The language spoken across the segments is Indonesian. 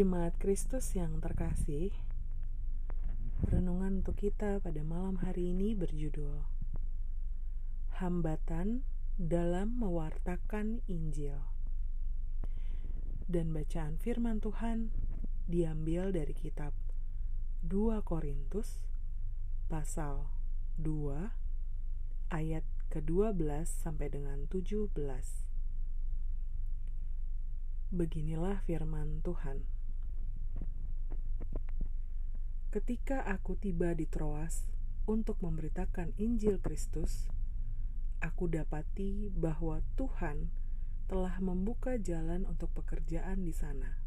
Jemaat Kristus yang terkasih, renungan untuk kita pada malam hari ini berjudul Hambatan dalam Mewartakan Injil. Dan bacaan firman Tuhan diambil dari kitab 2 Korintus pasal 2 ayat ke-12 sampai dengan 17. Beginilah firman Tuhan. Ketika aku tiba di Troas untuk memberitakan Injil Kristus, aku dapati bahwa Tuhan telah membuka jalan untuk pekerjaan di sana.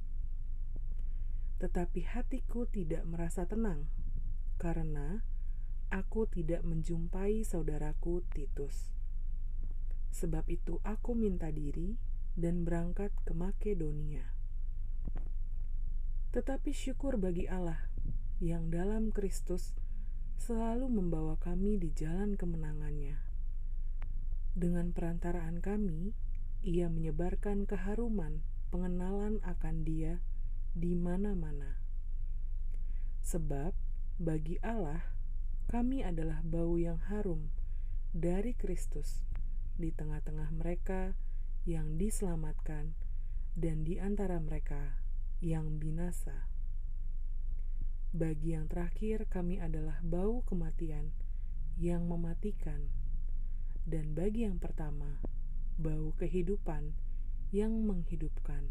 Tetapi hatiku tidak merasa tenang karena aku tidak menjumpai saudaraku Titus. Sebab itu, aku minta diri dan berangkat ke Makedonia. Tetapi syukur bagi Allah yang dalam Kristus selalu membawa kami di jalan kemenangannya. Dengan perantaraan kami, ia menyebarkan keharuman pengenalan akan dia di mana-mana. Sebab bagi Allah, kami adalah bau yang harum dari Kristus di tengah-tengah mereka yang diselamatkan dan di antara mereka yang binasa. Bagi yang terakhir, kami adalah bau kematian yang mematikan, dan bagi yang pertama, bau kehidupan yang menghidupkan.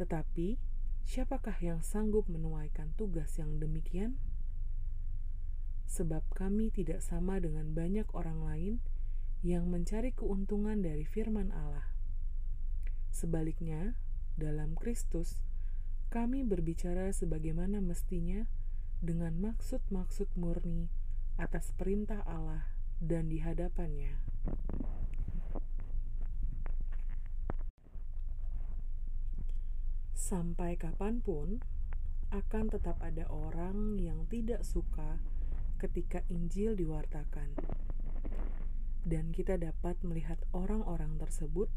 Tetapi, siapakah yang sanggup menuaikan tugas yang demikian? Sebab kami tidak sama dengan banyak orang lain yang mencari keuntungan dari firman Allah. Sebaliknya, dalam Kristus, kami berbicara sebagaimana mestinya dengan maksud-maksud murni atas perintah Allah dan di hadapannya. Sampai kapan pun, akan tetap ada orang yang tidak suka ketika Injil diwartakan. Dan kita dapat melihat orang-orang tersebut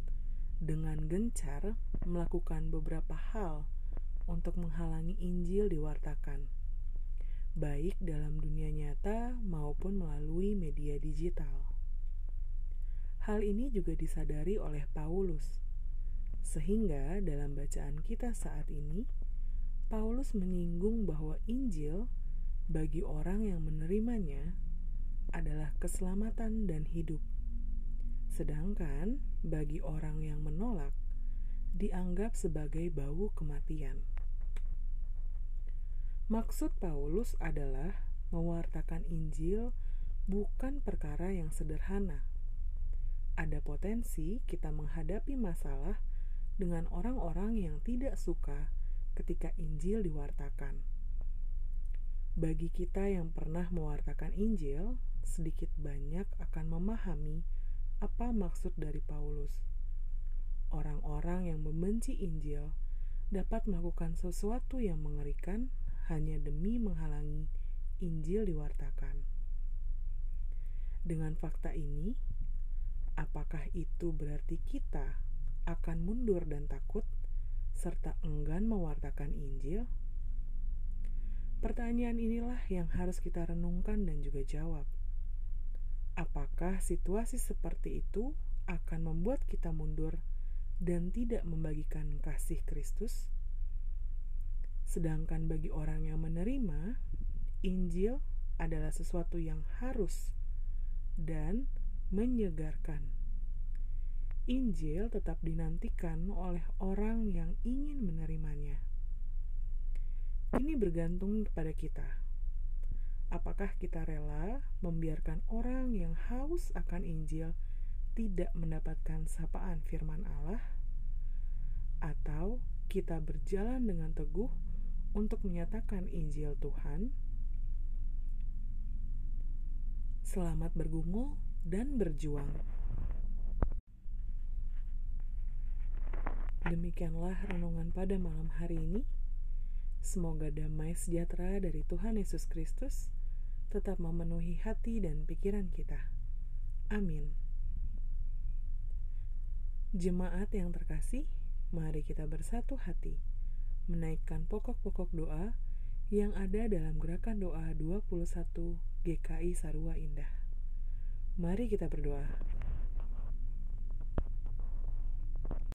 dengan gencar melakukan beberapa hal untuk menghalangi Injil diwartakan, baik dalam dunia nyata maupun melalui media digital. Hal ini juga disadari oleh Paulus, sehingga dalam bacaan kita saat ini, Paulus menyinggung bahwa Injil bagi orang yang menerimanya adalah keselamatan dan hidup, sedangkan bagi orang yang menolak dianggap sebagai bau kematian. Maksud Paulus adalah mewartakan Injil bukan perkara yang sederhana. Ada potensi kita menghadapi masalah dengan orang-orang yang tidak suka ketika Injil diwartakan. Bagi kita yang pernah mewartakan Injil, sedikit banyak akan memahami apa maksud dari Paulus. Orang-orang yang membenci Injil dapat melakukan sesuatu yang mengerikan hanya demi menghalangi Injil diwartakan. Dengan fakta ini, apakah itu berarti kita akan mundur dan takut serta enggan mewartakan Injil? Pertanyaan inilah yang harus kita renungkan dan juga jawab. Apakah situasi seperti itu akan membuat kita mundur dan tidak membagikan kasih Kristus? Sedangkan bagi orang yang menerima, Injil adalah sesuatu yang harus dan menyegarkan. Injil tetap dinantikan oleh orang yang ingin menerimanya. Ini bergantung kepada kita. Apakah kita rela membiarkan orang yang haus akan Injil tidak mendapatkan sapaan firman Allah, atau kita berjalan dengan teguh untuk menyatakan Injil Tuhan. Selamat bergumul dan berjuang. Demikianlah renungan pada malam hari ini. Semoga damai sejahtera dari Tuhan Yesus Kristus tetap memenuhi hati dan pikiran kita. Amin. Jemaat yang terkasih, mari kita bersatu hati menaikkan pokok-pokok doa yang ada dalam gerakan doa 21 GKI Sarua Indah. Mari kita berdoa.